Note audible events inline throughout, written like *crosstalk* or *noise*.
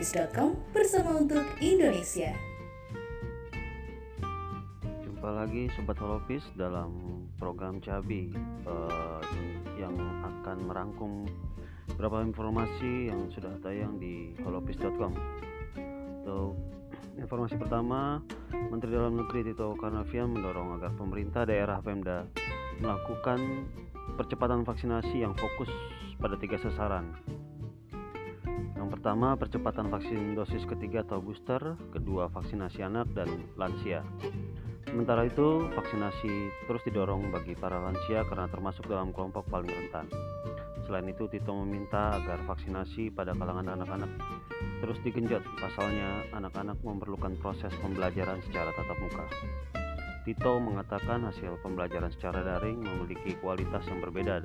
Halopis.com bersama untuk Indonesia. Jumpa lagi Sobat Holopis dalam program Cabi uh, yang akan merangkum beberapa informasi yang sudah tayang di holopis.com. Untuk informasi pertama, Menteri Dalam Negeri Tito Karnavian mendorong agar pemerintah daerah Pemda melakukan percepatan vaksinasi yang fokus pada tiga sasaran, pertama, percepatan vaksin dosis ketiga atau booster, kedua vaksinasi anak dan lansia. Sementara itu, vaksinasi terus didorong bagi para lansia karena termasuk dalam kelompok paling rentan. Selain itu, Tito meminta agar vaksinasi pada kalangan anak-anak terus digenjot, pasalnya anak-anak memerlukan proses pembelajaran secara tatap muka. Tito mengatakan hasil pembelajaran secara daring memiliki kualitas yang berbeda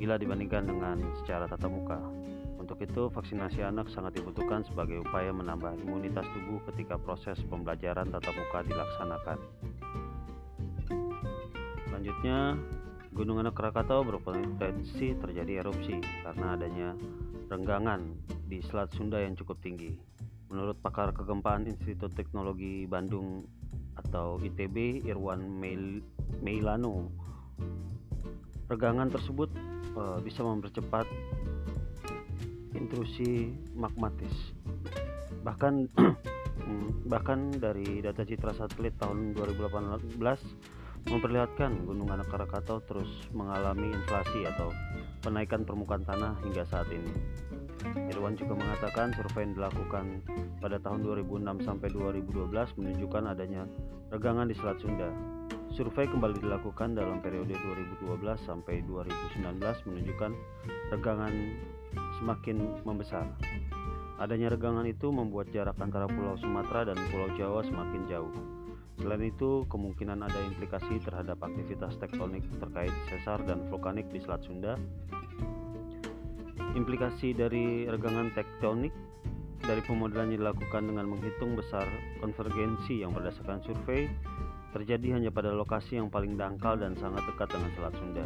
bila dibandingkan dengan secara tatap muka. Untuk itu, vaksinasi anak sangat dibutuhkan sebagai upaya menambah imunitas tubuh ketika proses pembelajaran tatap muka dilaksanakan. Selanjutnya, Gunung Anak Krakatau berpotensi terjadi erupsi karena adanya renggangan di Selat Sunda yang cukup tinggi. Menurut pakar kegempaan Institut Teknologi Bandung atau ITB Irwan Meilano, regangan tersebut uh, bisa mempercepat intrusi magmatis. Bahkan *clears throat* bahkan dari data citra satelit tahun 2018 memperlihatkan Gunung Anak Krakatau terus mengalami inflasi atau penaikan permukaan tanah hingga saat ini. Irwan juga mengatakan survei yang dilakukan pada tahun 2006 sampai 2012 menunjukkan adanya regangan di Selat Sunda. Survei kembali dilakukan dalam periode 2012 sampai 2019 menunjukkan regangan semakin membesar. Adanya regangan itu membuat jarak antara Pulau Sumatera dan Pulau Jawa semakin jauh. Selain itu, kemungkinan ada implikasi terhadap aktivitas tektonik terkait sesar dan vulkanik di Selat Sunda. Implikasi dari regangan tektonik dari pemodelan yang dilakukan dengan menghitung besar konvergensi yang berdasarkan survei terjadi hanya pada lokasi yang paling dangkal dan sangat dekat dengan Selat Sunda.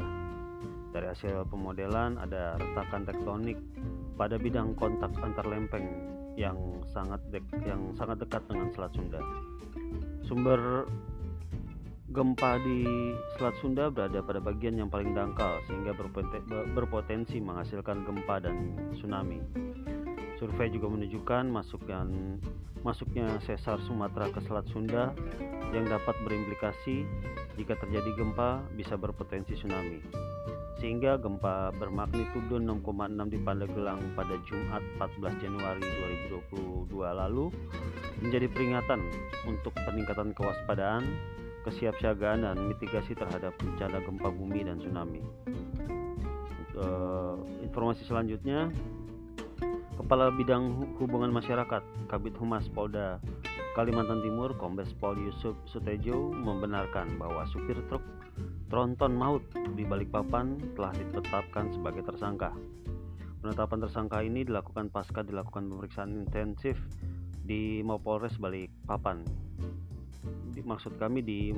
Dari hasil pemodelan ada retakan tektonik pada bidang kontak antar lempeng yang sangat dek, yang sangat dekat dengan Selat Sunda. Sumber gempa di Selat Sunda berada pada bagian yang paling dangkal sehingga berpotensi menghasilkan gempa dan tsunami. Survei juga menunjukkan masuknya masuknya sesar Sumatera ke Selat Sunda yang dapat berimplikasi jika terjadi gempa bisa berpotensi tsunami sehingga gempa bermagnitudo 6,6 di Pandeglang pada Jumat 14 Januari 2022 lalu menjadi peringatan untuk peningkatan kewaspadaan, kesiapsiagaan dan mitigasi terhadap bencana gempa bumi dan tsunami. Uh, informasi selanjutnya, Kepala Bidang Hubungan Masyarakat Kabit Humas Polda Kalimantan Timur Kombes Pol Yusuf Sutejo membenarkan bahwa supir truk tronton maut di Balikpapan telah ditetapkan sebagai tersangka. Penetapan tersangka ini dilakukan pasca dilakukan pemeriksaan intensif di Mapolres Balikpapan. Maksud kami di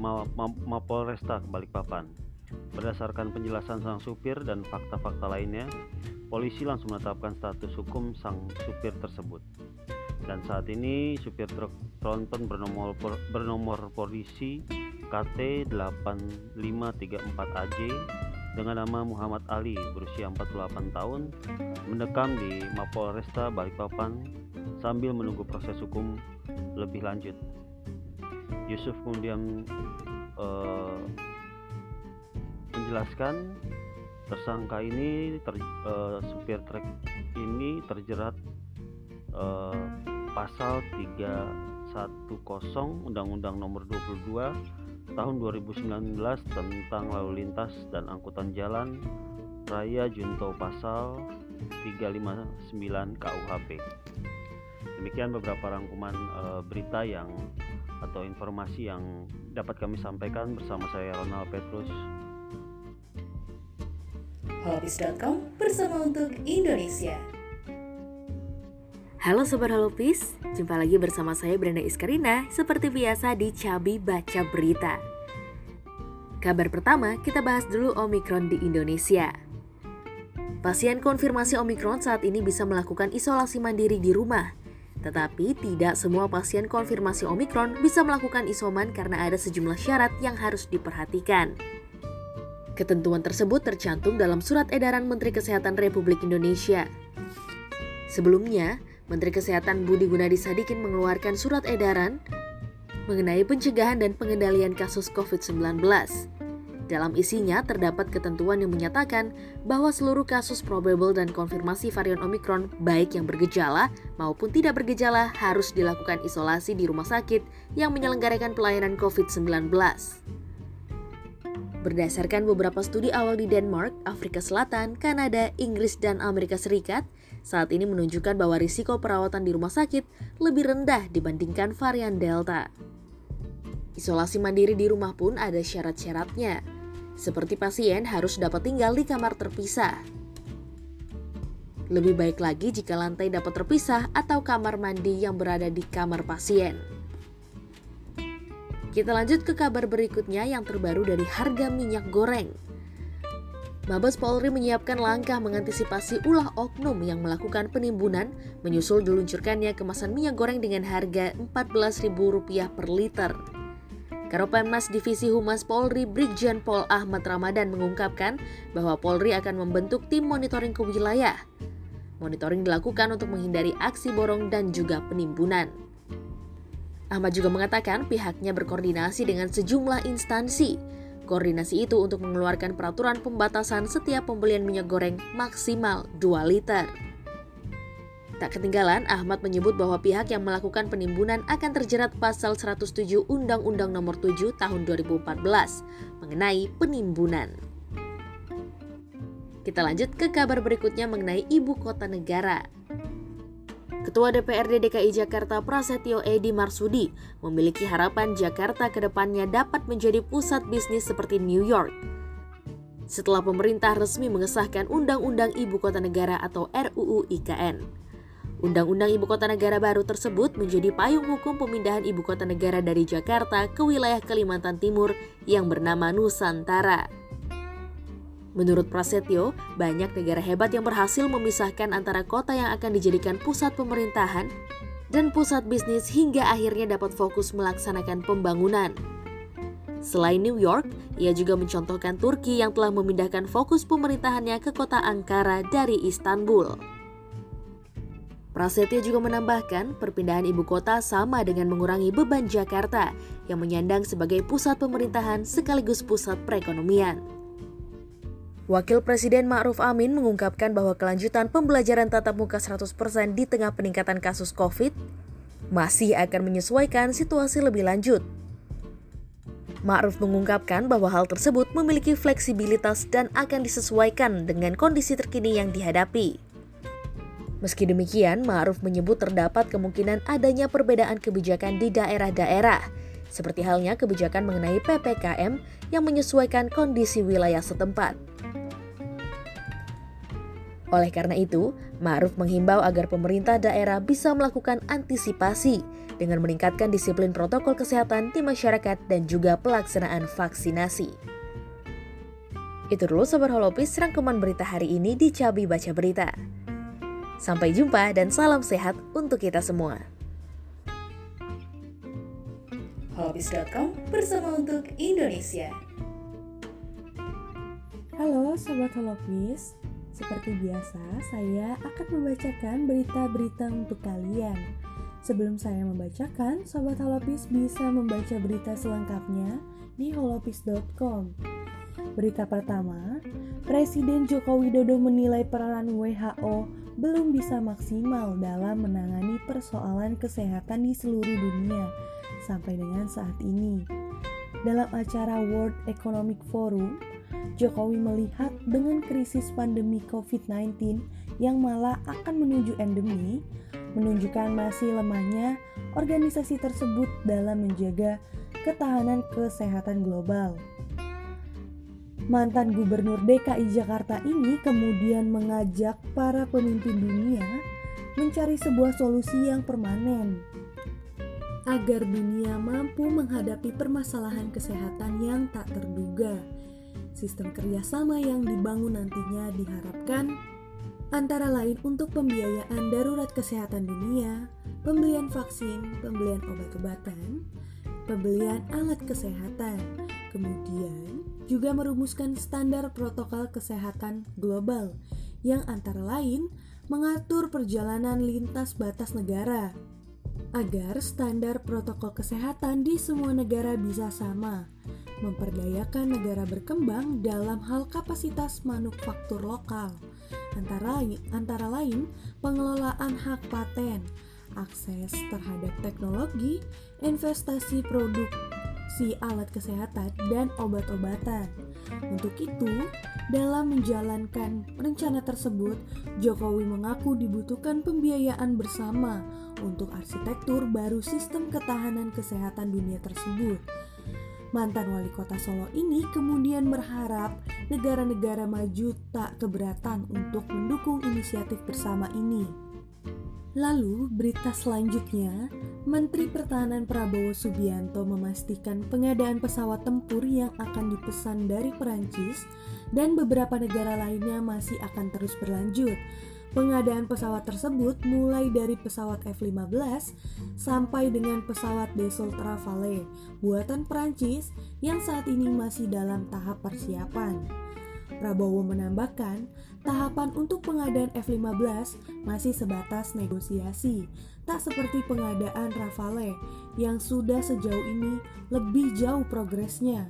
Mapolresta Balikpapan. Berdasarkan penjelasan sang supir dan fakta-fakta lainnya, polisi langsung menetapkan status hukum sang supir tersebut. Dan saat ini supir truk tronton bernomor bernomor polisi KT8534AJ dengan nama Muhammad Ali berusia 48 tahun mendekam di Mapolresta Balikpapan sambil menunggu proses hukum lebih lanjut. Yusuf kemudian uh, menjelaskan tersangka ini ter, uh, supir truk ini terjerat uh, pasal 310 Undang-Undang Nomor 22 tahun 2019 tentang lalu lintas dan angkutan jalan Raya Junto Pasal 359 KUHP. Demikian beberapa rangkuman e, berita yang atau informasi yang dapat kami sampaikan bersama saya Ronald Petrus. Halopis.com bersama untuk Indonesia. Halo Sobat Halopis, jumpa lagi bersama saya Brenda Iskarina seperti biasa di Cabi Baca Berita. Kabar pertama, kita bahas dulu Omikron di Indonesia. Pasien konfirmasi Omikron saat ini bisa melakukan isolasi mandiri di rumah. Tetapi tidak semua pasien konfirmasi Omikron bisa melakukan isoman karena ada sejumlah syarat yang harus diperhatikan. Ketentuan tersebut tercantum dalam Surat Edaran Menteri Kesehatan Republik Indonesia. Sebelumnya, Menteri Kesehatan Budi Gunadi Sadikin mengeluarkan surat edaran mengenai pencegahan dan pengendalian kasus COVID-19. Dalam isinya terdapat ketentuan yang menyatakan bahwa seluruh kasus probable dan konfirmasi varian Omikron baik yang bergejala maupun tidak bergejala harus dilakukan isolasi di rumah sakit yang menyelenggarakan pelayanan COVID-19. Berdasarkan beberapa studi awal di Denmark, Afrika Selatan, Kanada, Inggris, dan Amerika Serikat, saat ini menunjukkan bahwa risiko perawatan di rumah sakit lebih rendah dibandingkan varian Delta. Isolasi mandiri di rumah pun ada syarat-syaratnya seperti pasien harus dapat tinggal di kamar terpisah. Lebih baik lagi jika lantai dapat terpisah atau kamar mandi yang berada di kamar pasien. Kita lanjut ke kabar berikutnya yang terbaru dari harga minyak goreng. Mabes Polri menyiapkan langkah mengantisipasi ulah oknum yang melakukan penimbunan menyusul diluncurkannya kemasan minyak goreng dengan harga Rp14.000 per liter. Karopenmas Divisi Humas Polri Brigjen Pol Ahmad Ramadan mengungkapkan bahwa Polri akan membentuk tim monitoring ke wilayah. Monitoring dilakukan untuk menghindari aksi borong dan juga penimbunan. Ahmad juga mengatakan pihaknya berkoordinasi dengan sejumlah instansi. Koordinasi itu untuk mengeluarkan peraturan pembatasan setiap pembelian minyak goreng maksimal 2 liter. Tak ketinggalan, Ahmad menyebut bahwa pihak yang melakukan penimbunan akan terjerat pasal 107 Undang-Undang Nomor 7 Tahun 2014 mengenai penimbunan. Kita lanjut ke kabar berikutnya mengenai ibu kota negara. Ketua DPRD DKI Jakarta Prasetyo Edi Marsudi memiliki harapan Jakarta ke depannya dapat menjadi pusat bisnis seperti New York. Setelah pemerintah resmi mengesahkan Undang-Undang Ibu Kota Negara atau RUU IKN. Undang-Undang Ibu Kota Negara baru tersebut menjadi payung hukum pemindahan ibu kota negara dari Jakarta ke wilayah Kalimantan Timur yang bernama Nusantara. Menurut Prasetyo, banyak negara hebat yang berhasil memisahkan antara kota yang akan dijadikan pusat pemerintahan dan pusat bisnis hingga akhirnya dapat fokus melaksanakan pembangunan. Selain New York, ia juga mencontohkan Turki yang telah memindahkan fokus pemerintahannya ke kota Ankara dari Istanbul. Prasetyo juga menambahkan, perpindahan ibu kota sama dengan mengurangi beban Jakarta yang menyandang sebagai pusat pemerintahan sekaligus pusat perekonomian. Wakil Presiden Ma'ruf Amin mengungkapkan bahwa kelanjutan pembelajaran tatap muka 100% di tengah peningkatan kasus COVID masih akan menyesuaikan situasi lebih lanjut. Ma'ruf mengungkapkan bahwa hal tersebut memiliki fleksibilitas dan akan disesuaikan dengan kondisi terkini yang dihadapi. Meski demikian, Ma'ruf menyebut terdapat kemungkinan adanya perbedaan kebijakan di daerah-daerah, seperti halnya kebijakan mengenai PPKM yang menyesuaikan kondisi wilayah setempat. Oleh karena itu, Ma'ruf menghimbau agar pemerintah daerah bisa melakukan antisipasi dengan meningkatkan disiplin protokol kesehatan di masyarakat dan juga pelaksanaan vaksinasi. Itu dulu Sobat Holopis rangkuman berita hari ini di Cabi Baca Berita. Sampai jumpa dan salam sehat untuk kita semua. Holopis.com bersama untuk Indonesia. Halo Sobat Holopis, seperti biasa saya akan membacakan berita-berita untuk kalian. Sebelum saya membacakan, Sobat Holopis bisa membaca berita selengkapnya di holopis.com. Berita pertama, Presiden Joko Widodo menilai peran WHO belum bisa maksimal dalam menangani persoalan kesehatan di seluruh dunia sampai dengan saat ini. Dalam acara World Economic Forum, Jokowi melihat dengan krisis pandemi COVID-19 yang malah akan menuju endemi, menunjukkan masih lemahnya organisasi tersebut dalam menjaga ketahanan kesehatan global. Mantan Gubernur DKI Jakarta ini kemudian mengajak para pemimpin dunia mencari sebuah solusi yang permanen agar dunia mampu menghadapi permasalahan kesehatan yang tak terduga. Sistem kerjasama yang dibangun nantinya diharapkan antara lain untuk pembiayaan darurat kesehatan dunia, pembelian vaksin, pembelian obat-obatan, pembelian alat kesehatan, kemudian juga merumuskan standar protokol kesehatan global yang antara lain mengatur perjalanan lintas batas negara agar standar protokol kesehatan di semua negara bisa sama, memperdayakan negara berkembang dalam hal kapasitas manufaktur lokal, antara antara lain pengelolaan hak paten, akses terhadap teknologi, investasi produksi alat kesehatan, dan obat-obatan. Untuk itu, dalam menjalankan rencana tersebut, Jokowi mengaku dibutuhkan pembiayaan bersama untuk arsitektur baru sistem ketahanan kesehatan dunia tersebut. Mantan wali kota Solo ini kemudian berharap negara-negara maju tak keberatan untuk mendukung inisiatif bersama ini. Lalu, berita selanjutnya, Menteri Pertahanan Prabowo Subianto memastikan pengadaan pesawat tempur yang akan dipesan dari Perancis dan beberapa negara lainnya masih akan terus berlanjut. Pengadaan pesawat tersebut mulai dari pesawat F-15 sampai dengan pesawat Dassault Rafale buatan Perancis yang saat ini masih dalam tahap persiapan. Prabowo menambahkan, tahapan untuk pengadaan F-15 masih sebatas negosiasi, tak seperti pengadaan Rafale yang sudah sejauh ini lebih jauh progresnya.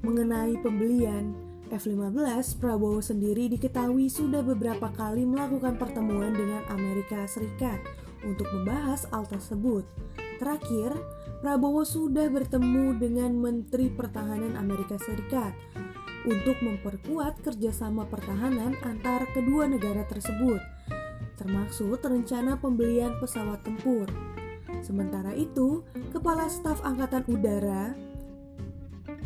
Mengenai pembelian F-15, Prabowo sendiri diketahui sudah beberapa kali melakukan pertemuan dengan Amerika Serikat untuk membahas hal tersebut. Terakhir, Prabowo sudah bertemu dengan Menteri Pertahanan Amerika Serikat untuk memperkuat kerjasama pertahanan antar kedua negara tersebut, termasuk rencana pembelian pesawat tempur. Sementara itu, Kepala Staf Angkatan Udara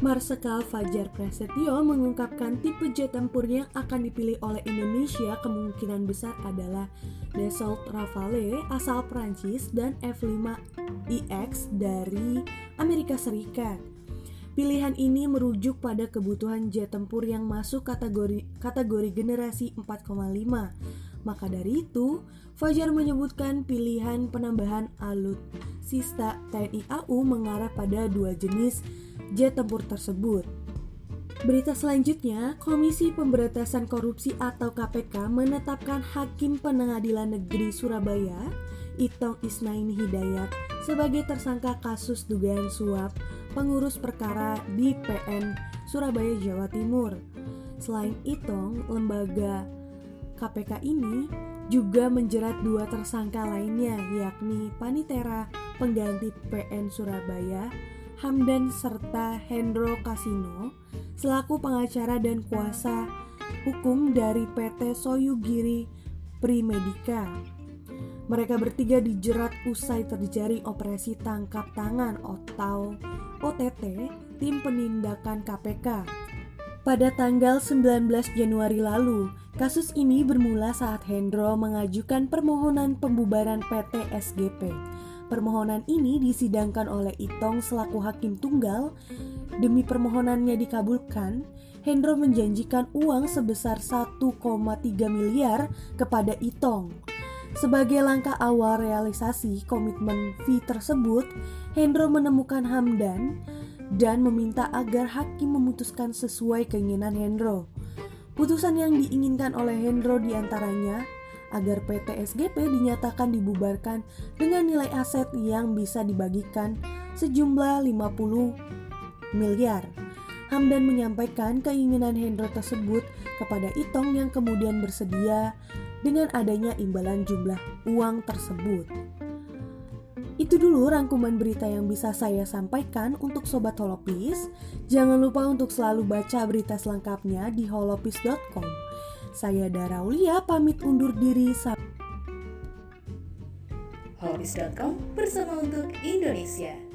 Marsikal Fajar Prasetyo mengungkapkan tipe jet tempur yang akan dipilih oleh Indonesia kemungkinan besar adalah Dassault Rafale asal Prancis dan F-5IX dari Amerika Serikat. Pilihan ini merujuk pada kebutuhan jet tempur yang masuk kategori kategori generasi 4,5. Maka dari itu, Fajar menyebutkan pilihan penambahan alutsista TNI AU mengarah pada dua jenis jet tempur tersebut. Berita selanjutnya, Komisi Pemberantasan Korupsi atau KPK menetapkan Hakim Pengadilan Negeri Surabaya, Itong Isnaini Hidayat, sebagai tersangka kasus dugaan suap pengurus perkara di PN Surabaya, Jawa Timur. Selain Itong, lembaga KPK ini juga menjerat dua tersangka lainnya, yakni Panitera pengganti PN Surabaya, Hamdan serta Hendro Kasino, selaku pengacara dan kuasa hukum dari PT Soyugiri Primedika. Mereka bertiga dijerat usai terjadi operasi tangkap tangan atau OTT tim penindakan KPK. Pada tanggal 19 Januari lalu, kasus ini bermula saat Hendro mengajukan permohonan pembubaran PT SGP. Permohonan ini disidangkan oleh Itong selaku hakim tunggal. Demi permohonannya dikabulkan, Hendro menjanjikan uang sebesar 1,3 miliar kepada Itong. Sebagai langkah awal realisasi komitmen fee tersebut, Hendro menemukan Hamdan dan meminta agar hakim memutuskan sesuai keinginan Hendro. Putusan yang diinginkan oleh Hendro di antaranya agar PT SGP dinyatakan dibubarkan dengan nilai aset yang bisa dibagikan sejumlah 50 miliar. Hamdan menyampaikan keinginan Hendro tersebut kepada Itong yang kemudian bersedia dengan adanya imbalan jumlah uang tersebut. Itu dulu rangkuman berita yang bisa saya sampaikan untuk Sobat Holopis. Jangan lupa untuk selalu baca berita selengkapnya di holopis.com. Saya Daraulia pamit undur diri. Holopis.com bersama untuk Indonesia.